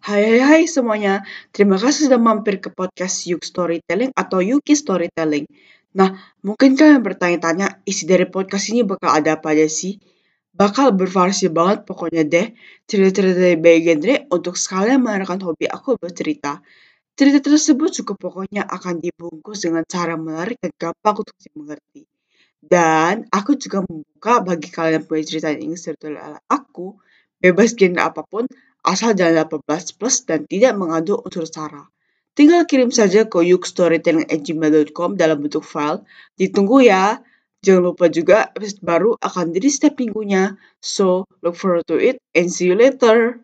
Hai hai hai semuanya, terima kasih sudah mampir ke podcast Yuk Storytelling atau Yuki Storytelling. Nah, mungkin kalian bertanya-tanya, isi dari podcast ini bakal ada apa aja sih? Bakal bervariasi banget pokoknya deh, cerita-cerita dari berbagai genre untuk sekalian mengenalkan hobi aku bercerita. Cerita tersebut juga pokoknya akan dibungkus dengan cara menarik dan gampang untuk dimengerti. Dan aku juga membuka bagi kalian punya cerita yang ingin cerita aku, bebas genre apa pun, asal jangan 18 plus dan tidak mengandung unsur sara. Tinggal kirim saja ke yukstorytelling@gmail.com dalam bentuk file. Ditunggu ya. Jangan lupa juga episode baru akan jadi setiap minggunya. So, look forward to it and see you later.